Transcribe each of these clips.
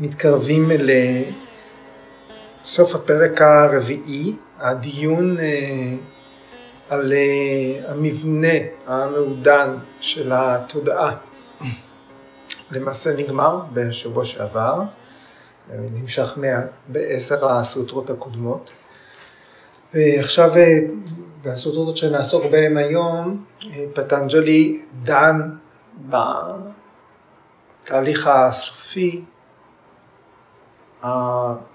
מתקרבים לסוף הפרק הרביעי, הדיון אה, על אה, המבנה המעודן של התודעה. למעשה נגמר בשבוע שעבר, נמשך בעשר הסוטרות הקודמות. ועכשיו בסוטרות שנעסוק בהן היום, פטנג'לי דן בתהליך הסופי, הרגעים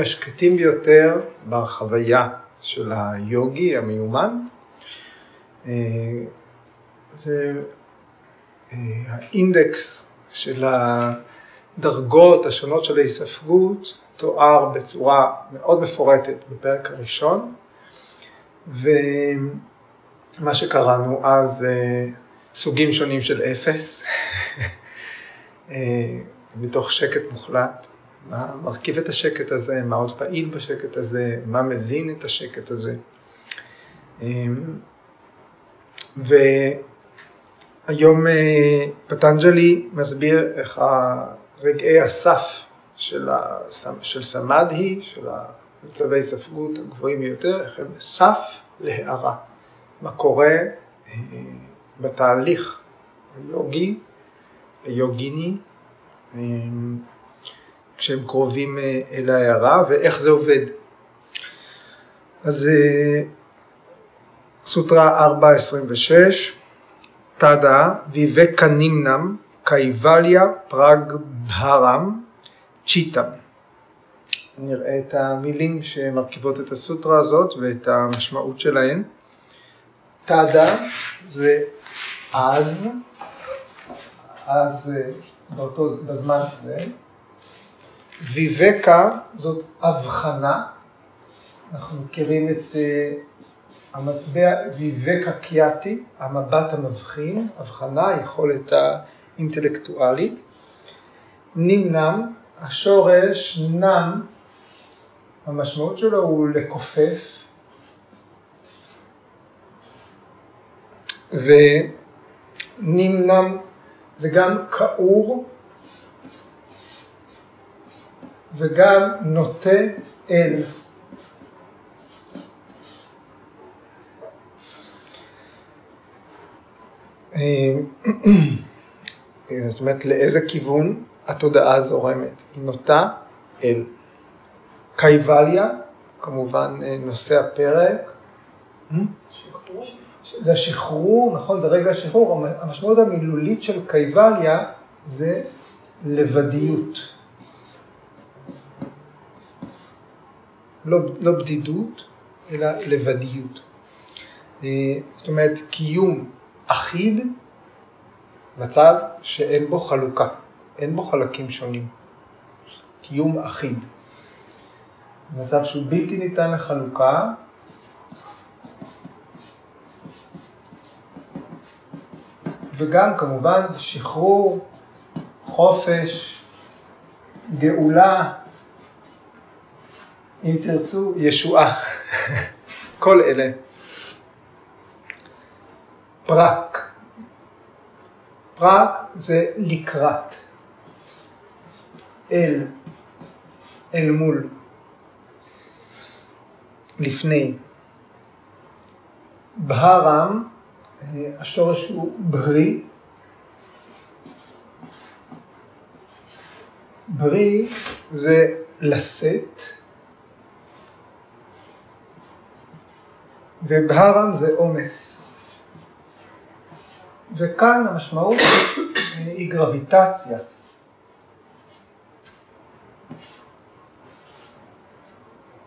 השקטים ביותר בחוויה של היוגי המיומן. זה האינדקס של הדרגות השונות של ההיספגות תואר בצורה מאוד מפורטת בפרק הראשון, ומה שקראנו אז סוגים שונים של אפס, מתוך שקט מוחלט, מה מרכיב את השקט הזה, מה עוד פעיל בשקט הזה, מה מזין את השקט הזה. והיום פטנג'לי מסביר איך רגעי הסף של, של סמדהי, של מצבי ספגות הגבוהים ביותר, איך הם סף להערה. מה קורה בתהליך היוגי, היוגיני, כשהם קרובים אל ההערה ואיך זה עובד. אז סוטרה 4.26, תדה ויבקנימנם קייבליה פראג בהרם צ'יטם. נראה את המילים שמרכיבות את הסוטרה הזאת ואת המשמעות שלהן. תדה זה אז, אז באותו, בזמן הזה. ויבקה זאת הבחנה, אנחנו מכירים את המטבע ויבקה קיאטי, המבט המבחין, הבחנה, היכולת האינטלקטואלית. נמנם, השורש נם, המשמעות שלו הוא לכופף, ונמנם זה גם כאור וגם נוטה אל. זאת אומרת, לאיזה כיוון התודעה זורמת? היא נוטה אל. קייבליה, כמובן נושא הפרק. זה השחרור, נכון, זה רגע השחרור, המשמעות המילולית של קייבליה זה לבדיות. לא, לא בדידות, אלא לבדיות. זאת אומרת, קיום אחיד, מצב שאין בו חלוקה, אין בו חלקים שונים. קיום אחיד. מצב שהוא בלתי ניתן לחלוקה, וגם כמובן שחרור, חופש, גאולה, אם תרצו, ישועה, כל אלה. פרק, פרק זה לקראת, אל, אל מול, לפני. בהרם, השורש הוא ברי, ברי זה לשאת, ובהרם זה עומס. וכאן המשמעות היא גרביטציה.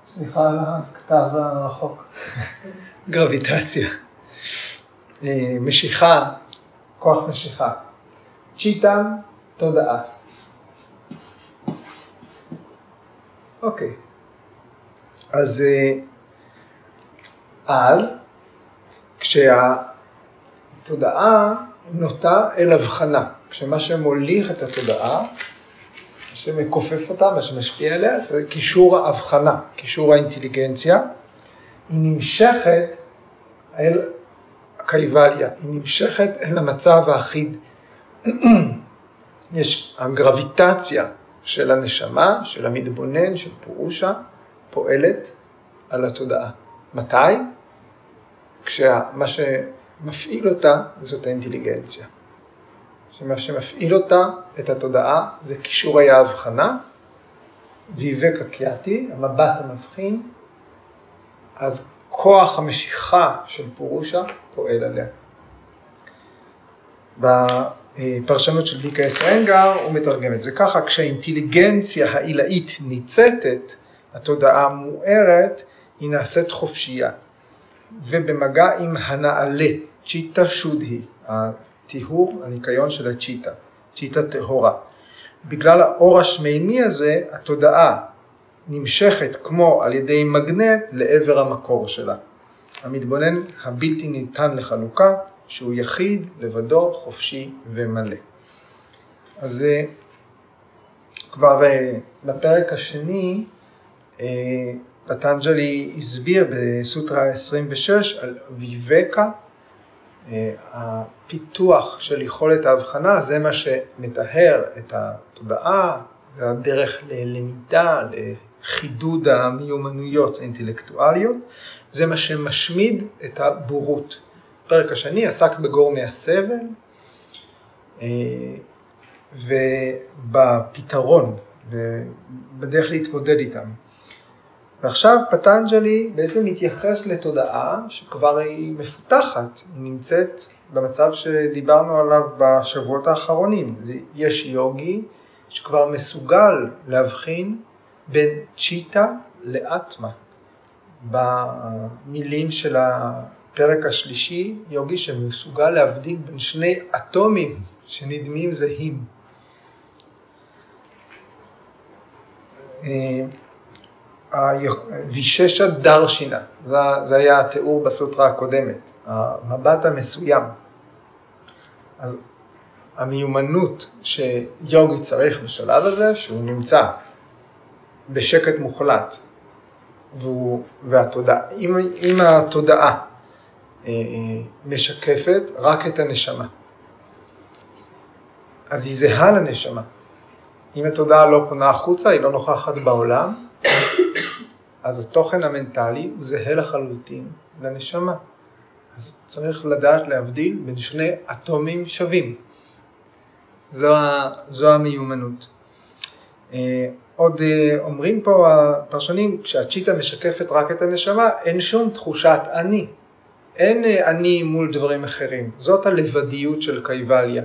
סליחה על הכתב הרחוק. גרביטציה. משיכה, כוח משיכה. צ'יטם, תודעה. אוקיי. אז אז, כשהתודעה נוטה אל הבחנה, כשמה שמוליך את התודעה, מה שמכופף אותה, מה שמשפיע עליה, זה קישור ההבחנה, קישור האינטליגנציה, היא נמשכת אל הקייבליה, היא נמשכת אל המצב האחיד. יש הגרביטציה של הנשמה, של המתבונן, של פורושה, פועלת על התודעה. מתי? כשמה שמפעיל אותה זאת האינטליגנציה. שמה שמפעיל אותה, את התודעה, זה כישורי ההבחנה, ויבק הקיאתי, המבט המבחין, אז כוח המשיכה של פורושה פועל עליה. בפרשנות של ביקה אסרנגר הוא מתרגם את זה ככה, כשהאינטליגנציה העילאית ניצתת, התודעה מוארת, היא נעשית חופשייה. ובמגע עם הנעלה, צ'יטה שודהי, הטיהור, הניקיון של הצ'יטה, צ'יטה טהורה. בגלל האור השמימי הזה, התודעה נמשכת כמו על ידי מגנט לעבר המקור שלה. המתבונן הבלתי ניתן לחלוקה, שהוא יחיד, לבדו, חופשי ומלא. אז כבר אה, בפרק השני, אה, פטנג'לי הסביר בסוטרה 26 על ויבקה, אה, הפיתוח של יכולת ההבחנה, זה מה שמטהר את התודעה, זה הדרך ללמידה, לחידוד המיומנויות האינטלקטואליות, זה מה שמשמיד את הבורות. הפרק השני עסק בגורמי הסבל אה, ובפתרון ובדרך להתמודד איתם. ועכשיו פטנג'לי בעצם מתייחס לתודעה שכבר היא מפותחת, היא נמצאת במצב שדיברנו עליו בשבועות האחרונים. יש יוגי שכבר מסוגל להבחין בין צ'יטה לאטמה. במילים של הפרק השלישי, יוגי שמסוגל להבדיל בין שני אטומים שנדמים זהים. אה, ויששה דרשינה, זה, זה היה התיאור בסוטרה הקודמת, המבט המסוים. אז המיומנות שיוגי צריך בשלב הזה, שהוא נמצא בשקט מוחלט, והוא, והתודעה, אם, אם התודעה אה, אה, משקפת רק את הנשמה, אז היא זהה לנשמה. אם התודעה לא פונה החוצה, היא לא נוכחת בעולם, אז התוכן המנטלי הוא זהה לחלוטין לנשמה. אז צריך לדעת להבדיל בין שני אטומים שווים. זו, זו המיומנות. אה, עוד אה, אומרים פה הפרשנים, כשהצ'יטה משקפת רק את הנשמה, אין שום תחושת אני. אין אה, אני מול דברים אחרים. זאת הלבדיות של קייבליה.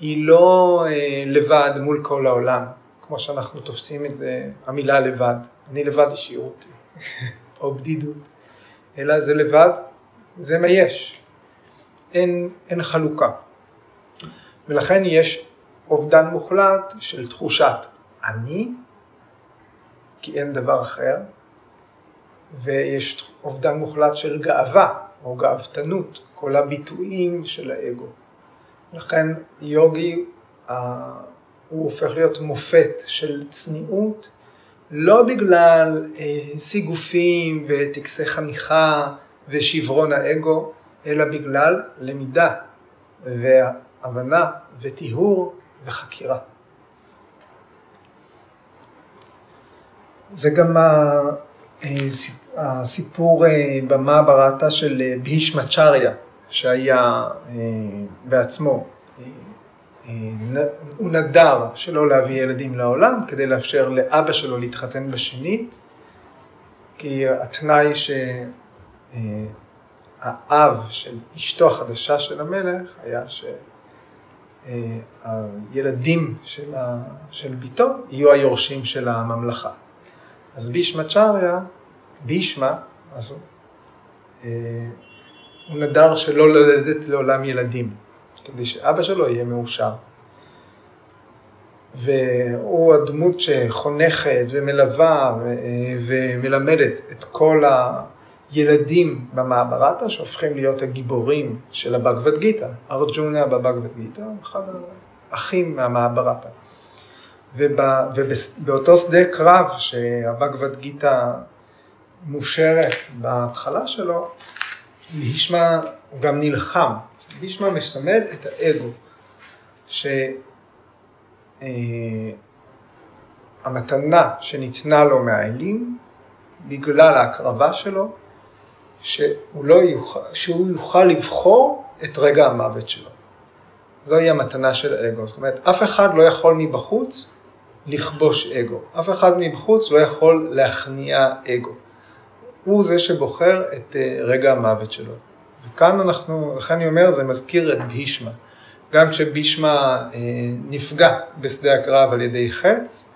היא לא לבד מול כל העולם, כמו שאנחנו תופסים את זה, המילה לבד. אני לבד אותי. או בדידות, אלא זה לבד, זה מה יש. אין, אין חלוקה. ולכן יש אובדן מוחלט של תחושת אני, כי אין דבר אחר, ויש אובדן מוחלט של גאווה או גאוותנות, כל הביטויים של האגו. לכן יוגי, הוא הופך להיות מופת של צניעות לא בגלל אה, סיגופים וטקסי חניכה ושברון האגו, אלא בגלל למידה והבנה וטיהור וחקירה. זה גם אה, הסיפור אה, במעברתה של אה, בהישמצ'ריה, שהיה בעצמו הוא נדר שלא להביא ילדים לעולם כדי לאפשר לאבא שלו להתחתן בשנית, כי התנאי שהאב של אשתו החדשה של המלך היה שהילדים של, ה... של ביתו יהיו היורשים של הממלכה. אז בישמה צ'ריה, בישמה, אז הוא, הוא נדר שלא ללדת לעולם ילדים. כדי שאבא שלו יהיה מאושר. והוא הדמות שחונכת ומלווה ומלמדת את כל הילדים במעברתה שהופכים להיות הגיבורים של הבגבד גיתא. ארג'ונה בבגבד גיתא אחד האחים מהמעברתה. ובאותו שדה קרב שהבגבד גיתא מושרת בהתחלה שלו, להשמע הוא גם נלחם בישמה מסמל את האגו, אה, המתנה שניתנה לו מהאלים, בגלל ההקרבה שלו, שהוא, לא יוכל, שהוא יוכל לבחור את רגע המוות שלו. זוהי המתנה של האגו. זאת אומרת, אף אחד לא יכול מבחוץ לכבוש אגו. אף אחד מבחוץ לא יכול להכניע אגו. הוא זה שבוחר את אה, רגע המוות שלו. וכאן אנחנו, לכן אני אומר, זה מזכיר את בישמה. גם כשבישמה אה, נפגע בשדה הקרב על ידי חץ,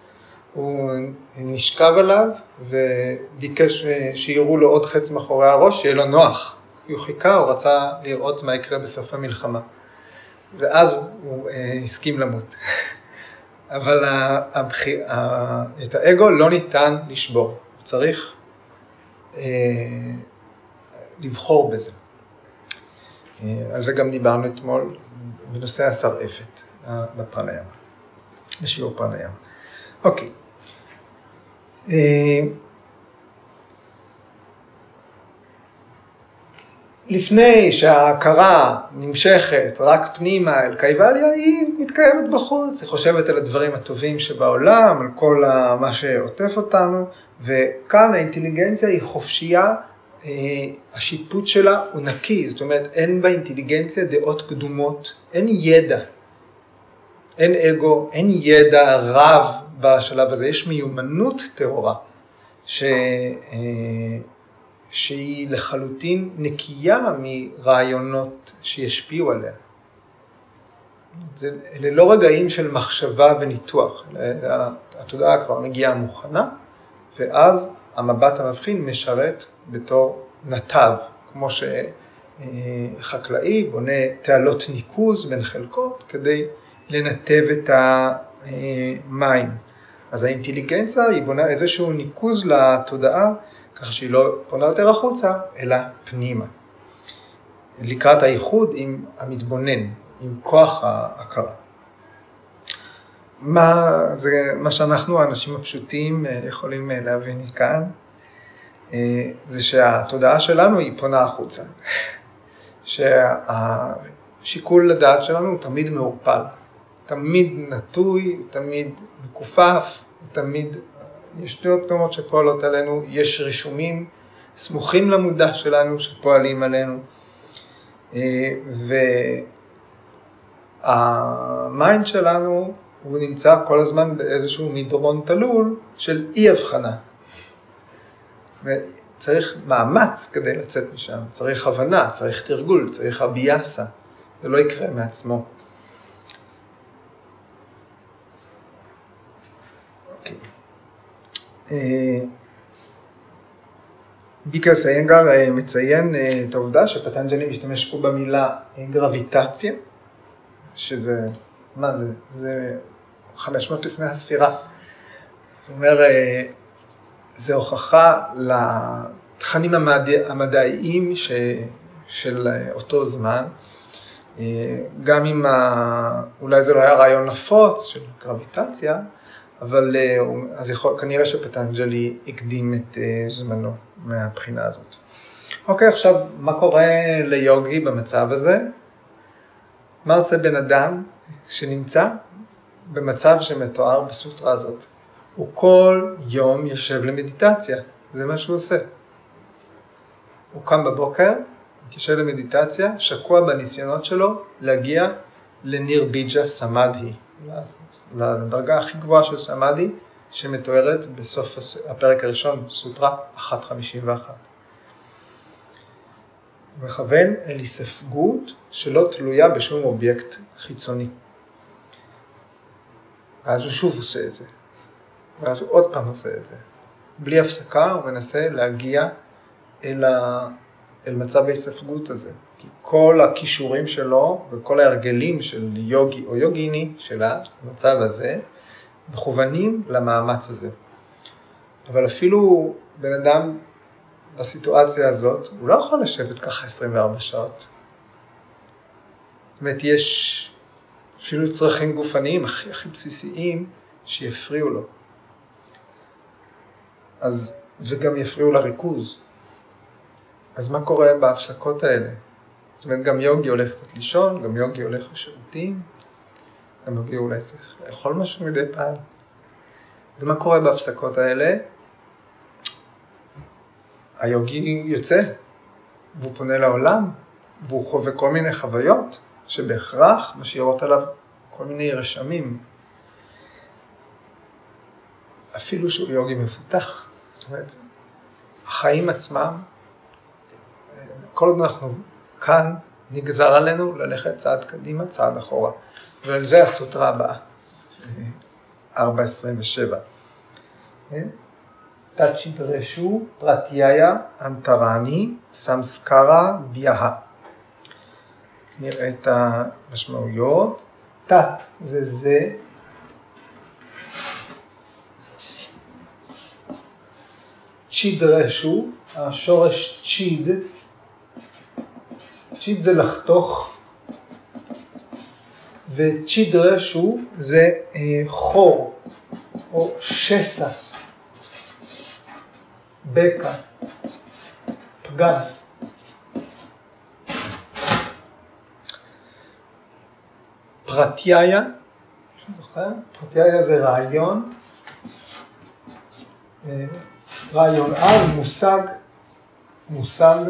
הוא נשכב עליו וביקש אה, שיראו לו עוד חץ מאחורי הראש, שיהיה לו נוח. הוא חיכה, הוא רצה לראות מה יקרה בסוף המלחמה. ואז הוא הסכים למות. אבל הבחיר, את האגו לא ניתן לשבור, צריך אה, לבחור בזה. אה, על זה גם דיברנו אתמול בנושא השרעפת בפרניה, בשיעור פרניה. אוקיי. אה, לפני שההכרה נמשכת רק פנימה אל קייבליה, היא מתקיימת בחוץ, היא חושבת על הדברים הטובים שבעולם, על כל מה שעוטף אותנו, וכאן האינטליגנציה היא חופשייה, אה, השיפוט שלה הוא נקי, זאת אומרת אין באינטליגנציה דעות קדומות, אין ידע, אין אגו, אין ידע רב בשלב הזה, יש מיומנות טהורה, ש... שהיא לחלוטין נקייה מרעיונות שישפיעו עליה. זה, אלה לא רגעים של מחשבה וניתוח, התודעה כבר מגיעה מוכנה, ואז המבט המבחין משרת בתור נתב, כמו שחקלאי בונה תעלות ניקוז בין חלקות כדי לנתב את המים. אז האינטליגנציה היא בונה איזשהו ניקוז לתודעה ככה שהיא לא פונה יותר החוצה, אלא פנימה. לקראת האיחוד עם המתבונן, עם כוח ההכרה. מה, זה, מה שאנחנו, האנשים הפשוטים, אה, יכולים אה, להבין מכאן, אה, זה שהתודעה שלנו היא פונה החוצה. שהשיקול לדעת שלנו הוא תמיד מעורפל, תמיד נטוי, תמיד מכופף, תמיד יש דעות קדומות שפועלות עלינו, יש רישומים סמוכים למודע שלנו שפועלים עלינו, אה, והמיינד שלנו הוא נמצא כל הזמן באיזשהו מדרון תלול של אי הבחנה. צריך מאמץ כדי לצאת משם, צריך הבנה, צריך תרגול, צריך אביאסה, זה לא יקרה מעצמו. ביקר סיינגר אה, מציין אה, את העובדה שפטנג'לי משתמש פה במילה אה, גרביטציה, שזה, מה זה, זה 500 לפני הספירה. זאת אומרת, זה הוכחה לתכנים המדע, המדעיים ש, של אותו זמן. גם אם ה... אולי זה לא היה רעיון נפוץ של גרביטציה, אבל אה, אז יכול, כנראה שפטנג'לי הקדים את אה, זמנו מהבחינה הזאת. אוקיי, עכשיו, מה קורה ליוגי במצב הזה? מה עושה בן אדם שנמצא במצב שמתואר בסוטרה הזאת? הוא כל יום יושב למדיטציה, זה מה שהוא עושה. הוא קם בבוקר, מתיישב למדיטציה, שקוע בניסיונות שלו להגיע לניר ביג'ה סמדהי. לדרגה הכי גבוהה של סמאדי, שמתוארת בסוף הפרק הראשון, סוטרה 151. מכוון אל היספגות שלא תלויה בשום אובייקט חיצוני. ואז הוא שוב עושה את זה, ואז הוא עוד פעם עושה את זה. בלי הפסקה הוא מנסה להגיע אל, ה... אל מצב ההיספגות הזה. כי כל הכישורים שלו וכל ההרגלים של יוגי או יוגיני של המצב הזה, מכוונים למאמץ הזה. אבל אפילו בן אדם בסיטואציה הזאת, הוא לא יכול לשבת ככה 24 שעות. זאת אומרת, יש אפילו צרכים גופניים הכי הכי בסיסיים שיפריעו לו. אז, וגם יפריעו לריכוז. אז מה קורה בהפסקות האלה? זאת אומרת, גם יוגי הולך קצת לישון, גם יוגי הולך לשירותים, גם יוגי אולי צריך לאכול משהו מדי פעם. אז מה קורה בהפסקות האלה? היוגי יוצא, והוא פונה לעולם, והוא חווה כל מיני חוויות שבהכרח משאירות עליו כל מיני רשמים. אפילו שהוא יוגי מפותח. זאת אומרת, החיים עצמם, כל עוד אנחנו כאן, נגזר עלינו ללכת צעד קדימה, צעד אחורה. ועל זה הסוטרה הבאה, 4.27. תצ'ידרשו פרטיהיה אנטרני סמסקרה ביאה. אז נראה את המשמעויות. תת זה זה. צ'ידרשו, השורש צ'יד, צ'יד זה לחתוך, וצ'ידרשו זה אה, חור או שסע, בקע, פגן. פרטיהיה, פרטיהיה זה רעיון, אה, רעיון על, מושג, מושג.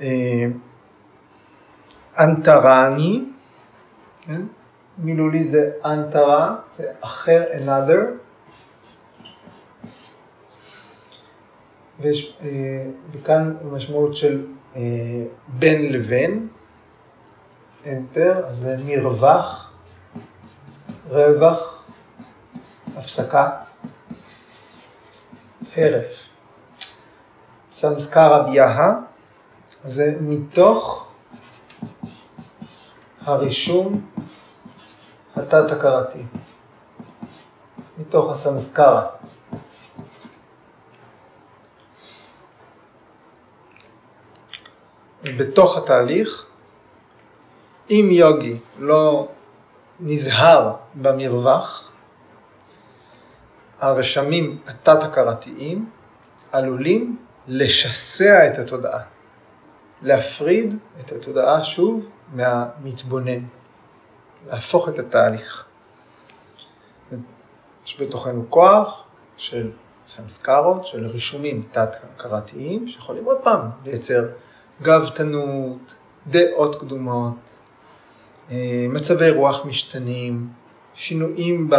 אה, אנטרני, כן? מילולי זה אנטרה, זה אחר, another. ויש, אה, וכאן המשמעות של בין לבין, enter, אז זה מרווח, רווח, הפסקה, הרף. סמסקרה ביאה, זה מתוך הרישום התת-הכרתי, מתוך הסמסקרה. בתוך התהליך אם יוגי לא נזהר במרווח, הרשמים התת-הכרתיים עלולים לשסע את התודעה, להפריד את התודעה שוב מהמתבונן, להפוך את התהליך. יש בתוכנו כוח של סמסקרות, של רישומים תת-הכרתיים, שיכולים עוד פעם לייצר גבתנות, דעות קדומות, אה, מצבי רוח משתנים, שינויים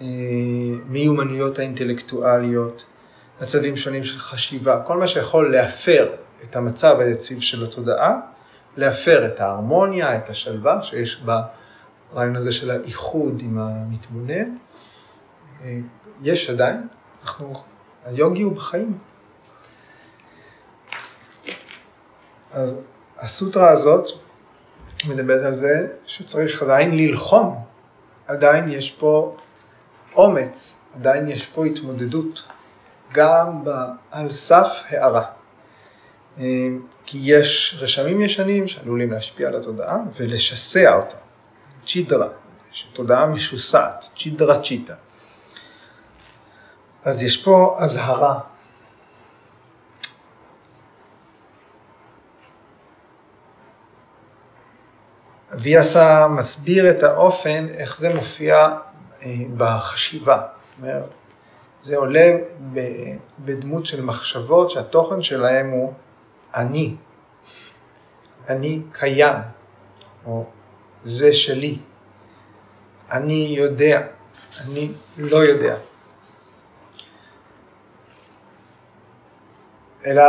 במיומנויות האינטלקטואליות, מצבים שונים של חשיבה, כל מה שיכול להפר את המצב היציב של התודעה, להפר את ההרמוניה, את השלווה שיש ברעיון הזה של האיחוד עם המתבונן. יש עדיין, אנחנו, היוגי הוא בחיים. אז הסוטרה הזאת מדברת על זה שצריך עדיין ללחום, עדיין יש פה אומץ, עדיין יש פה התמודדות, גם על סף הערה. אה, כי יש רשמים ישנים שעלולים להשפיע על התודעה ולשסע אותה, צ'ידרה, תודעה משוסעת, צ'ידרה צ'יטה. אז יש פה אזהרה ויאסה מסביר את האופן, איך זה מופיע אה, בחשיבה. זה עולה בדמות של מחשבות שהתוכן שלהם הוא אני. אני קיים, או זה שלי. אני יודע, אני לא יודע. אלא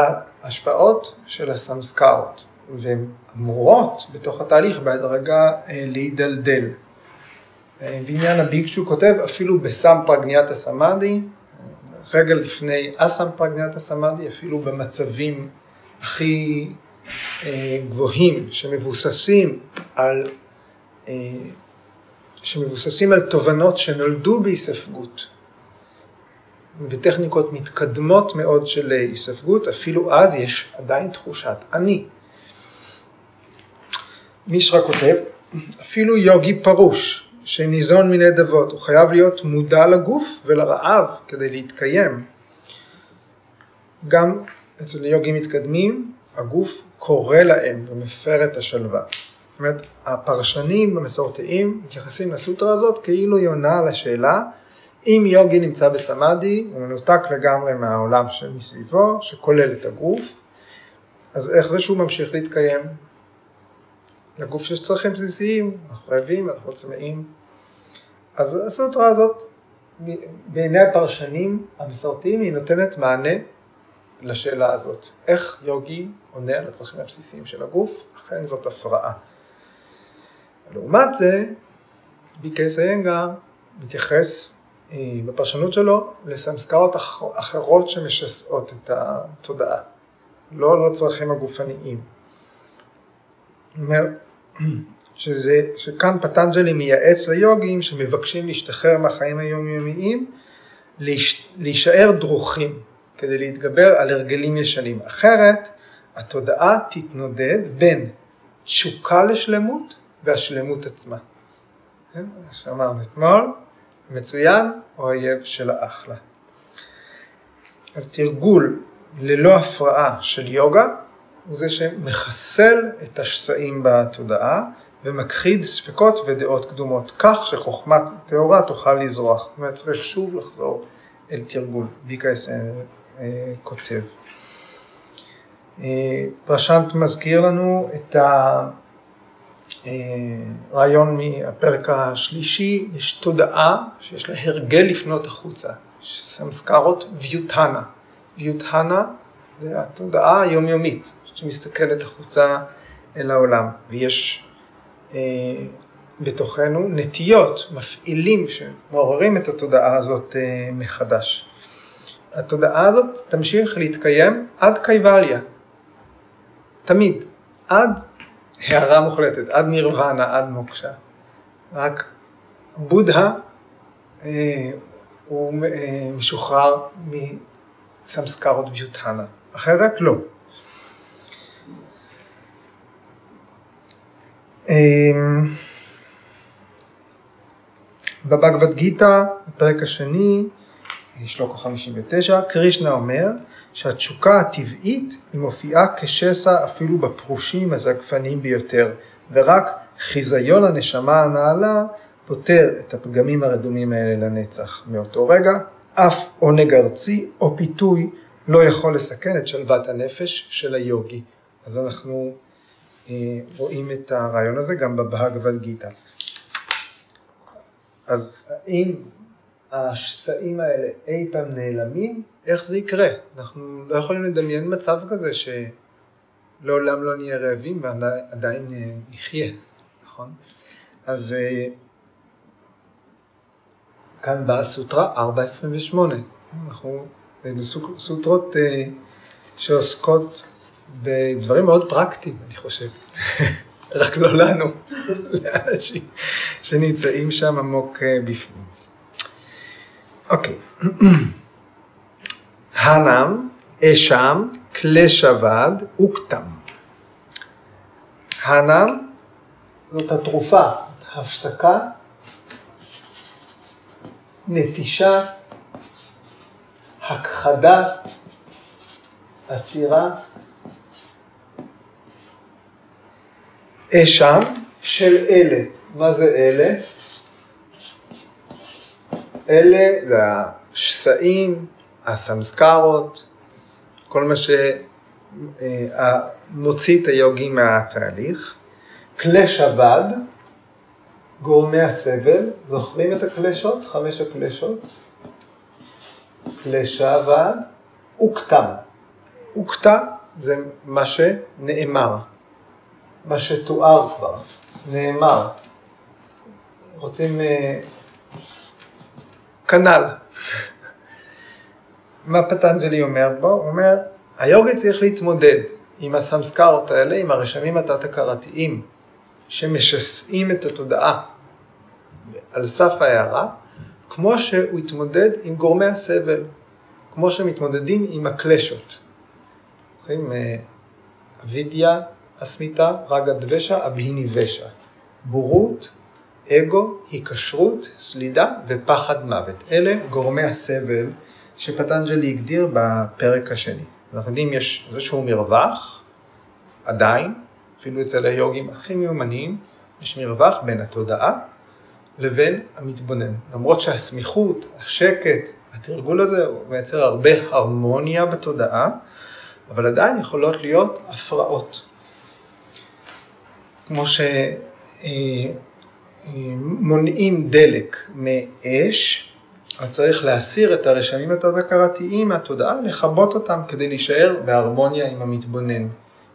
השפעות של הסמסקרות. והן אמורות בתוך התהליך בהדרגה אה, להידלדל. אה, ועניין הביקשו כותב אפילו בסם פרגניית הסמאדי, רגע לפני אסם פרגניית הסמאדי, אפילו במצבים הכי אה, גבוהים שמבוססים על, שמבוססים על תובנות שנולדו בהיספגות. בטכניקות מתקדמות מאוד של היספגות, אפילו אז יש עדיין תחושת אני. מישרא כותב, אפילו יוגי פרוש שניזון מנדבות, הוא חייב להיות מודע לגוף ולרעב כדי להתקיים. גם אצל יוגים מתקדמים, הגוף קורא להם ומפר את השלווה. אומרת, הפרשנים המסורתיים מתייחסים לסוטרה הזאת כאילו היא עונה על השאלה אם יוגי נמצא בסמאדי, הוא מנותק לגמרי מהעולם שמסביבו, שכולל את הגוף, אז איך זה שהוא ממשיך להתקיים? לגוף יש צרכים בסיסיים, אנחנו רעבים, אנחנו צמאים. אז הסוטרה הזאת, בעיני הפרשנים המסורתיים, היא נותנת מענה לשאלה הזאת. איך יוגי עונה על הצרכים הבסיסיים של הגוף? אכן זאת הפרעה. לעומת זה, ביקי סיינגר מתייחס אה, בפרשנות שלו לסמסקרות אחרות שמשסעות את התודעה, לא לצרכים הגופניים. אומר שזה, שכאן פטנג'לי מייעץ ליוגים שמבקשים להשתחרר מהחיים היומיומיים, להישאר דרוכים כדי להתגבר על הרגלים ישנים. אחרת התודעה תתנודד בין תשוקה לשלמות והשלמות עצמה. כן? שאמרנו אתמול, מצוין, אויב של האחלה. אז תרגול ללא הפרעה של יוגה הוא זה שמחסל את השסעים בתודעה ומכחיד ספקות ודעות קדומות, כך שחוכמת טהורה תוכל לזרוח. זאת אומרת, צריך שוב לחזור אל תרגול. ויקייס אה, כותב. אה, פרשנט מזכיר לנו את הרעיון מהפרק השלישי, יש תודעה שיש לה הרגל לפנות החוצה, סמסקרות ויוטהנה. ויוטהנה זה התודעה היומיומית שמסתכלת החוצה אל העולם, ויש אה, בתוכנו נטיות, מפעילים שמעוררים את התודעה הזאת אה, מחדש. התודעה הזאת תמשיך להתקיים עד קייבליה, תמיד, עד הערה מוחלטת, עד נירוונה, עד מוקשה. רק בודהה אה, הוא אה, משוחרר מסמסקרות ויוטהנה, אחרת לא. אה, בבגבד גיתא, בפרק השני, שלוקו 59, קרישנה אומר שהתשוקה הטבעית היא מופיעה כשסע אפילו בפרושים הזגפניים ביותר, ורק חיזיון הנשמה הנעלה פותר את הפגמים הרדומים האלה לנצח. מאותו רגע, אף עונג ארצי או פיתוי לא יכול לסכן את שלוות הנפש של היוגי. אז אנחנו אה, רואים את הרעיון הזה גם בבהגבד גיתא. אז אם השסעים האלה אי פעם נעלמים, איך זה יקרה? אנחנו לא יכולים לדמיין מצב כזה שלעולם לא נהיה רעבים ועדיין אה, נחיה, נכון? אז אה, כאן באה סוטרה 4.28, אנחנו בסוטרות אה, שעוסקות בדברים מאוד פרקטיים, אני חושב, רק לא לנו, לאנשים שנמצאים שם עמוק בפנים. אוקיי. הנם, אשם, קלשבד, אוקטם. הנם זאת התרופה, הפסקה, נטישה, הכחדה, עצירה. אשם של אלה. מה זה אלה? אלה זה השסעים, הסמסקרות, כל מה שמוציא אה, את היוגים מהתהליך. כלי שבד, גורמי הסבל, זוכרים את הקלשות? חמש הקלשות? כלי שבד, אוקטם. אוקטה זה מה שנאמר, מה שתואר כבר, נאמר. רוצים אה, כנ"ל. מה פטנג'לי אומר בו? הוא אומר, היוגי צריך להתמודד עם הסמסקרות האלה, עם הרשמים התת-הכרתיים, שמשסעים את התודעה על סף ההערה, כמו שהוא התמודד עם גורמי הסבל, כמו שמתמודדים עם הקלשות. זוכרים? אה, אבידיה, אסמיתה, רגה דבשה, אבהיני ושע. בורות, אגו, היקשרות, סלידה ופחד מוות. אלה גורמי הסבל שפטנג'לי הגדיר בפרק השני. אנחנו יודעים, יש איזשהו מרווח, עדיין, אפילו אצל היוגים הכי מיומנים, יש מרווח בין התודעה לבין המתבונן. למרות שהסמיכות, השקט, התרגול הזה, הוא מייצר הרבה הרמוניה בתודעה, אבל עדיין יכולות להיות הפרעות. כמו שמונעים דלק מאש, אז צריך להסיר את הרשמים התת-הכרתיים מהתודעה, לכבות אותם כדי להישאר בהרמוניה עם המתבונן.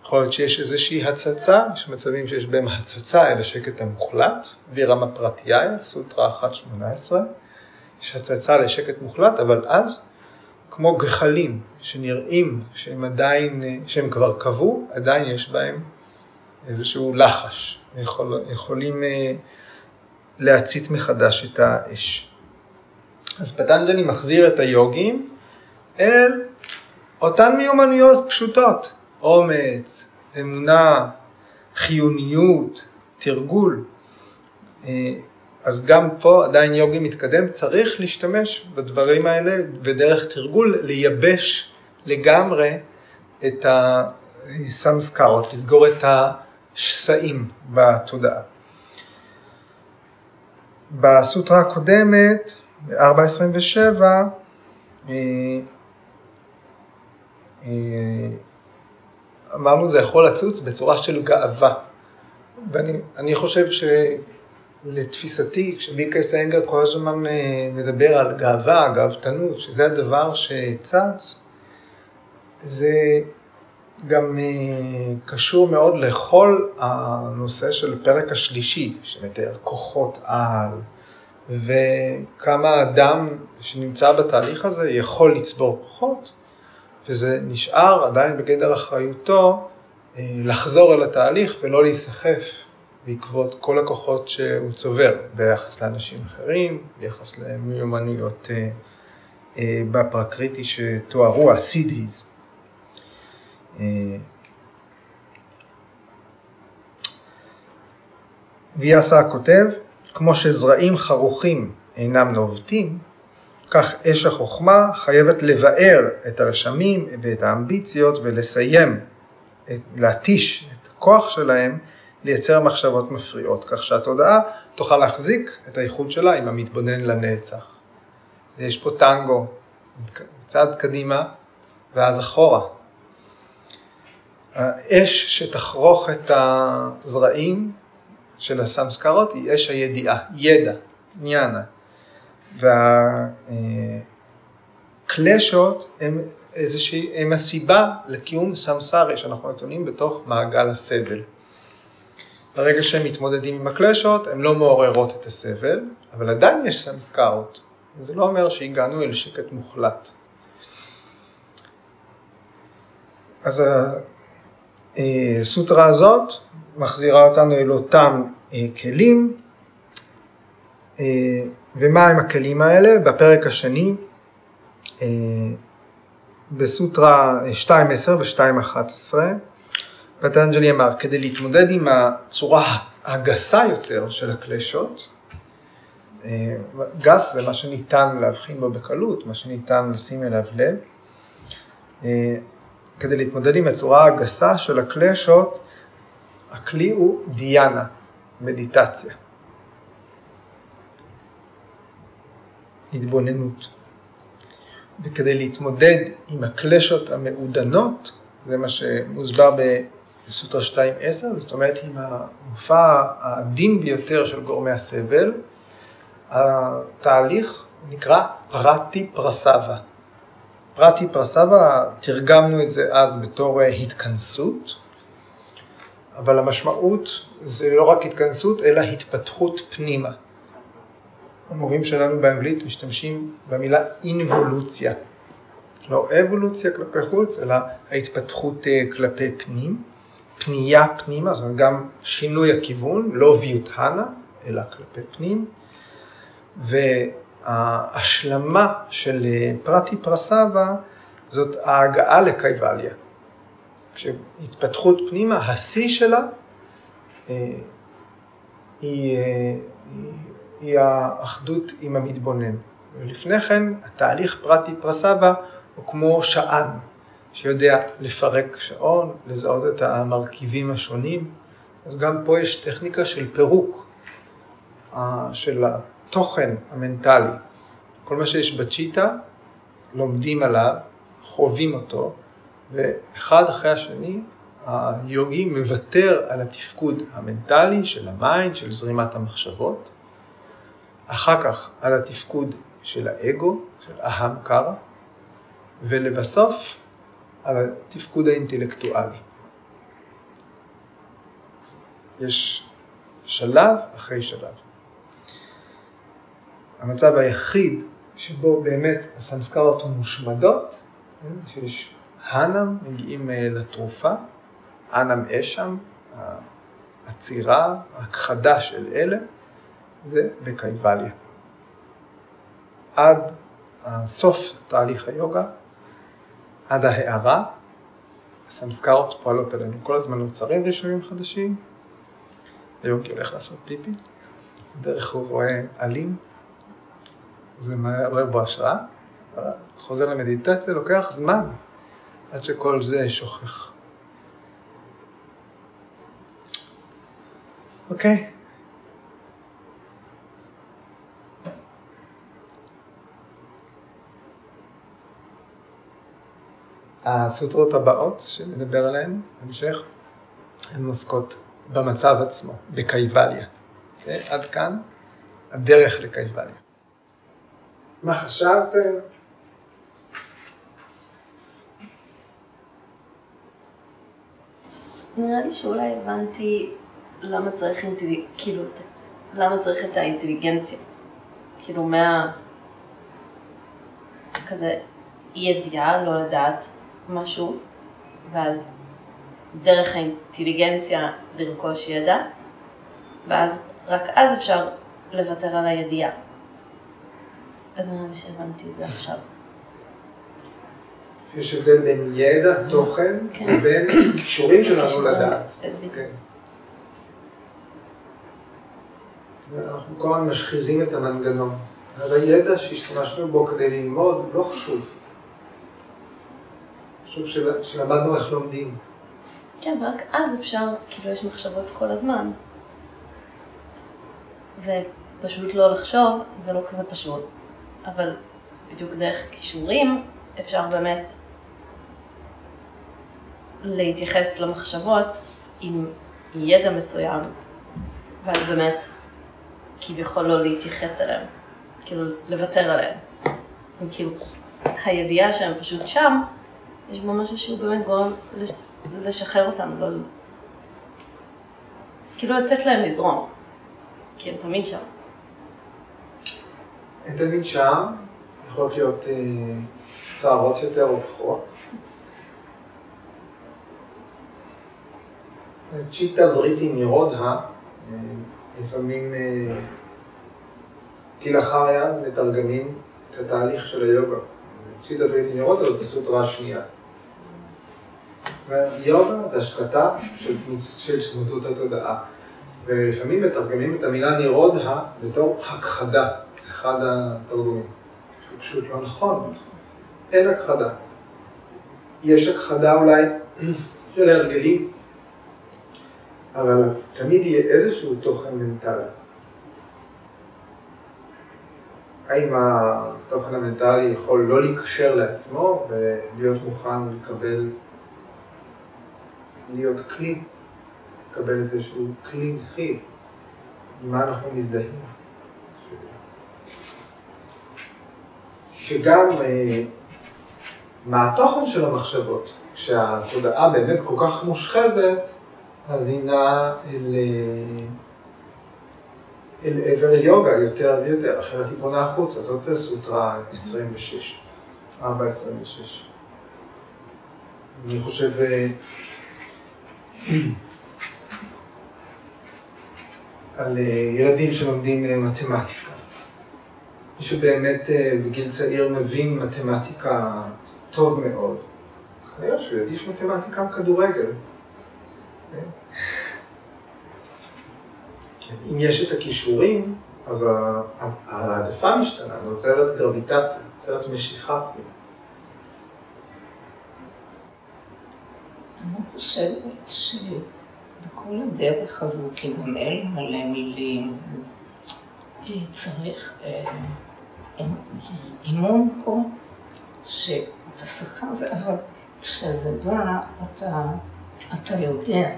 יכול להיות שיש איזושהי הצצה, יש מצבים שיש בהם הצצה אל השקט המוחלט, וירמה פרטיהיה, סוטרה 1.18, יש הצצה לשקט מוחלט, אבל אז, כמו גחלים שנראים שהם עדיין, שהם כבר קבעו, עדיין יש בהם איזשהו לחש, יכול, יכולים אה, להצית מחדש את האש. אז פטנג'לי מחזיר את היוגים אל אותן מיומנויות פשוטות, אומץ, אמונה, חיוניות, תרגול. אה, אז גם פה עדיין יוגי מתקדם, צריך להשתמש בדברים האלה ודרך תרגול לייבש לגמרי את הסמסקרות, לסגור את השסעים בתודעה. בסוטרה הקודמת, 427, אה, אה, אמרנו זה יכול לצוץ בצורה של גאווה. ואני חושב שלתפיסתי, כשמיקה סיינגר כל הזמן אה, מדבר על גאווה, גאוותנות, שזה הדבר שצץ, זה גם קשור מאוד לכל הנושא של פרק השלישי, שמתאר כוחות על, וכמה אדם שנמצא בתהליך הזה יכול לצבור כוחות, וזה נשאר עדיין בגדר אחריותו אה, לחזור אל התהליך ולא להיסחף בעקבות כל הכוחות שהוא צובר ביחס לאנשים אחרים, ביחס למיומנויות אה, אה, בפרקריטי שתוארו, הסידיז. ויאסה כותב, כמו שזרעים חרוכים אינם נובטים, כך אש החוכמה חייבת לבאר את הרשמים ואת האמביציות ולסיים, להתיש את הכוח שלהם לייצר מחשבות מפריעות, כך שהתודעה תוכל להחזיק את האיכות שלה עם המתבונן לנצח. יש פה טנגו, צעד קדימה ואז אחורה. האש שתחרוך את הזרעים של הסמסקרות היא אש הידיעה, ידע, ניאנה. והקלשות הם איזושהי, הם הסיבה לקיום סמסרי שאנחנו נתונים בתוך מעגל הסבל. ברגע שהם מתמודדים עם הקלשות, הן לא מעוררות את הסבל, אבל עדיין יש סמסקרות. זה לא אומר שהגענו אל שקט מוחלט. אז הסוטרה הזאת מחזירה אותנו אל אותם אה, כלים. אה, ומה הם הכלים האלה? בפרק השני, אה, בסוטרה 2.10 ו-2.11, פטנג'לי אמר, כדי להתמודד עם הצורה הגסה יותר של הקלשות, גס זה מה שניתן להבחין בו בקלות, מה שניתן לשים אליו לב. כדי להתמודד עם הצורה הגסה של הקלשות, הכלי הוא דיאנה, מדיטציה. התבוננות. וכדי להתמודד עם הקלשות המעודנות, זה מה שמוסבר בסוטרה 2.10, זאת אומרת עם המופע העדין ביותר של גורמי הסבל, התהליך נקרא פרטי פרסבה. פרטי פרסבה, תרגמנו את זה אז בתור התכנסות, אבל המשמעות זה לא רק התכנסות, אלא התפתחות פנימה. המורים שלנו באנגלית משתמשים במילה אינבולוציה. לא אבולוציה כלפי חוץ, אלא ההתפתחות אה, כלפי פנים, פנייה פנימה, זאת אומרת גם שינוי הכיוון, לא ויוטהנה, אלא כלפי פנים, וההשלמה של אה, פרטי פרסבה זאת ההגעה לקייבליה. כשהתפתחות פנימה, השיא שלה אה, היא, היא, היא האחדות עם המתבונן. ולפני כן, התהליך פרטי פרסבה הוא כמו שען, שיודע לפרק שעון, לזהות את המרכיבים השונים. אז גם פה יש טכניקה של פירוק, של התוכן המנטלי. כל מה שיש בצ'יטה, לומדים עליו, חווים אותו, ואחד אחרי השני, היוגי מוותר על התפקוד המנטלי של ה mind, של זרימת המחשבות, אחר כך על התפקוד של האגו, של אהמקרה, ולבסוף על התפקוד האינטלקטואלי. יש שלב אחרי שלב. המצב היחיד שבו באמת הסמסקרות מושמדות, כן, שיש האנם, מגיעים אה, לתרופה, האנם אשם, העצירה, ההכחדה של אלה, זה בקייבליה. עד סוף תהליך היוגה, עד ההערה, הסמסקרות פועלות עלינו. כל הזמן נוצרים רישומים חדשים, היוגי הולך לעשות פיפי, דרך הוא רואה עלים, זה מעורר בו השראה, חוזר למדיטציה, לוקח זמן עד שכל זה שוכח. אוקיי? הסוטרות הבאות שנדבר עליהן בהמשך, הן עוסקות במצב עצמו, בקייבליה. Okay? אוקיי? עד כאן הדרך לקייבליה. מה חשבתם? נראה לי שאולי הבנתי למה צריך, אינטליג... כאילו, למה צריך את האינטליגנציה. כאילו, מה... כזה אי ידיעה, לא לדעת משהו, ואז דרך האינטליגנציה לרכוש ידע, ואז רק אז אפשר לוותר על הידיעה. אז נראה לי שהבנתי את זה עכשיו. יש הבדל בין ידע, תוכן, כן. ובין כישורים שלנו לדעת. כן. אנחנו כל הזמן משחיזים את המנגנון. אז הידע שהשתמשנו בו כדי ללמוד לא חשוב. חשוב שלמדנו איך לומדים. כן, ורק אז אפשר, כאילו יש מחשבות כל הזמן. ופשוט לא לחשוב, זה לא כזה פשוט. אבל בדיוק דרך כישורים אפשר באמת להתייחס למחשבות עם ידע מסוים, ואז באמת כביכול לא להתייחס אליהם, כאילו לוותר עליהם. כאילו הידיעה שהם פשוט שם, יש בו משהו שהוא באמת גורם לש... לשחרר אותם, לא... כאילו לתת להם לזרום, כי הם תמיד שם. תמיד שם, יכולות להיות אה, סערות יותר או פחות. צ'יטה וריטי נירודה, אה, לפעמים אה, כלאחר יד מתרגמים את התהליך של היוגה. צ'יטה וריטי נירודה זאת הסוטרה השנייה. ויוגה זה השקטה של שמותות התודעה. ולפעמים מתרגמים את המילה נירודה בתור הכחדה, זה אחד התרגומים. זה פשוט לא נכון, אין הכחדה. יש הכחדה אולי של הרגלים, אבל תמיד יהיה איזשהו תוכן מנטלי. האם התוכן המנטלי יכול לא להיקשר לעצמו ולהיות מוכן לקבל, להיות כלי לקבל איזשהו כלי מכיל, עם מה אנחנו מזדהים. שגם אה, מה התוכן של המחשבות. כשהתודעה באמת כל כך מושחזת, אז היא נעה אל, אה, אל עבר יוגה יותר ויותר, אחרת היא פונה החוצה, זאת סוטרה 26, 4.26. אני חושב... על אה, ילדים שלומדים אה, מתמטיקה. מי שבאמת אה, בגיל צעיר מבין מתמטיקה טוב מאוד, כנראה שהוא ידיש מתמטיקה כדורגל. כן? אם יש את הכישורים, אז העדפה משתנה, נוצרת גרביטציה, נוצרת משיכה פנימה. אני חושבת שבכל הדרך הזו, אלה מלא מילים, אה, צריך אימון פה, שאתה שחקן זה, אבל כשזה בא, אתה, אתה יודע,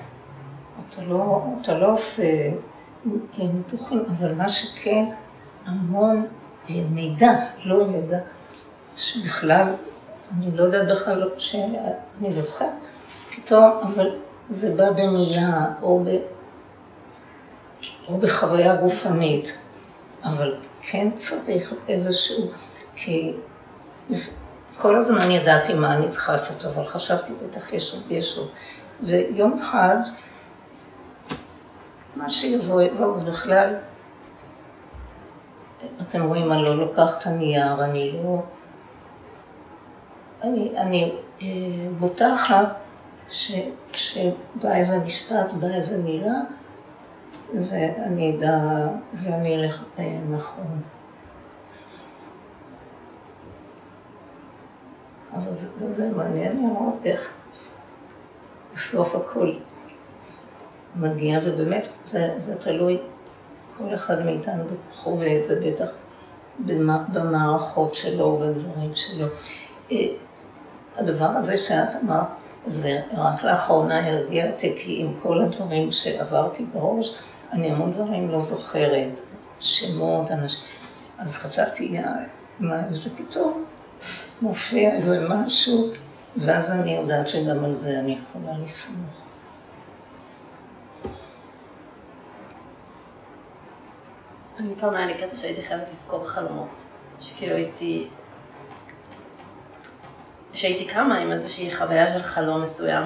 אתה לא, אתה לא עושה ניתוחים, אבל מה שכן, המון מידע, לא ידע, שבכלל, אני לא יודעת בכלל שאני זוכרת, פתאום, אבל זה בא במילה או, ב, או בחוויה גופנית, אבל כן צריך איזשהו, כי כל הזמן ידעתי מה אני צריכה לעשות, אבל חשבתי, בטח יש עוד, יש עוד. ויום אחד, מה שיבוא, יבוא, אז בכלל, אתם רואים, אני לא לוקחת הנייר, אני לא... אני, אני אה, בוטחת שכשבא איזה משפט, בא איזה מילה, ואני אדע, ואני אלך אה, נכון. אבל זה, זה מעניין לראות איך בסוף הכל מגיע, ובאמת זה, זה תלוי, כל אחד מאיתנו חווה את זה בטח במערכות שלו, בדברים שלו. אה, הדבר הזה שאת אמרת, זה רק לאחרונה הרגיע אותי, כי עם כל הדברים שעברתי בראש, אני המון דברים לא זוכרת, שמות, אנשים, אז חשבתי, מה, זה פתאום מופיע איזה משהו, ואז אני יודעת שגם על זה אני יכולה לסמוך. אני פעם היה לי קטע שהייתי חייבת לזכור חלומות, שכאילו הייתי, שהייתי קמה עם איזושהי חוויה של חלום מסוים,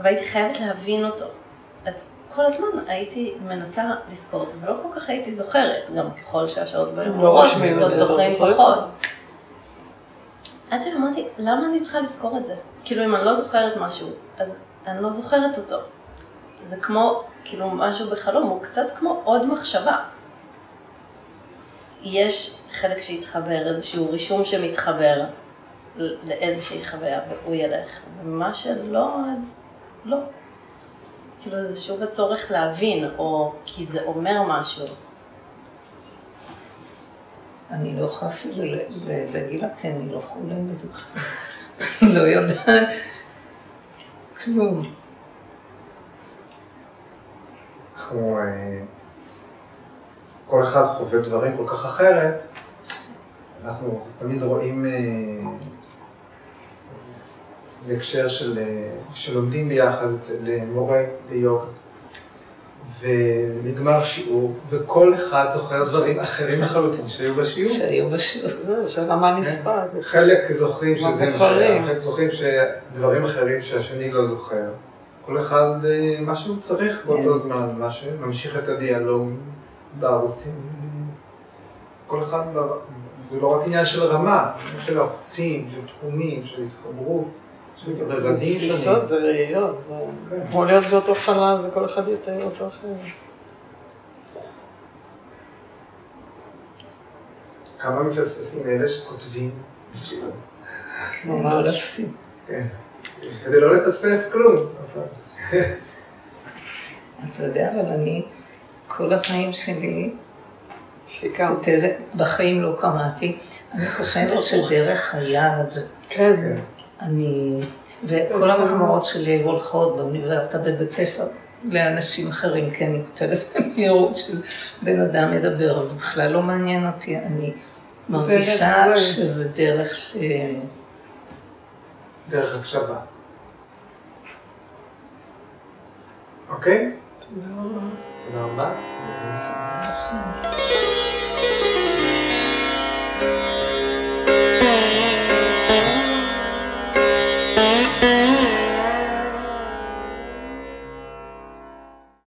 והייתי חייבת להבין אותו. אז כל הזמן הייתי מנסה לזכור אותו, ולא כל כך הייתי זוכרת, גם ככל שהשעות ביום לא את זה, לא זוכרים פחות. עד שאמרתי, למה אני צריכה לזכור את זה? כאילו, אם אני לא זוכרת משהו, אז אני לא זוכרת אותו. זה כמו, כאילו, משהו בחלום, הוא קצת כמו עוד מחשבה. יש חלק שהתחבר, איזשהו רישום שמתחבר לאיזושהי חוויה, והוא ילך. ומה שלא, אז לא. כאילו, זה שוב הצורך להבין, או כי זה אומר משהו. אני לא יכולה אפילו להגיד לה, כי אני לא חולמת לא יודעת כלום. אנחנו, אה, כל אחד חווה דברים כל כך אחרת, אנחנו תמיד רואים אה, בהקשר של, אה, שלומדים ביחד אצל מורה ליוגה. ונגמר שיעור, וכל אחד זוכר דברים אחרים לחלוטין שהיו בשיעור. שהיו בשיעור. זהו, שאלה מה כן. נספר. חלק זוכרים שזה מה שהיה, חלק זוכרים שדברים אחרים שהשני לא זוכר. כל אחד אה, מה שהוא צריך באותו כן. זמן, מה שממשיך את הדיאלוג בערוצים. כל אחד, זה לא רק עניין של רמה, של ערוצים, של תחומים, של התחברות. רבדים תפיסות זה ראיות, זה כמו להיות באותו חלל וכל אחד יתאר אותו אחר. כמה מפספסים אלה שכותבים? ממש. כן. כדי לא לפספס כלום. אתה יודע, אבל אני, כל החיים שלי, בחיים לא קראתי, אני חושבת שדרך היד, כן. אני, וכל המחמאות שלי הולכות באוניברסיטה, בבית ספר, לאנשים אחרים, כי אני כותבת במהירות של בן אדם מדבר, אז בכלל לא מעניין אותי, אני מרגישה שזה דרך ש... דרך הקשבה. אוקיי? תודה רבה. תודה רבה.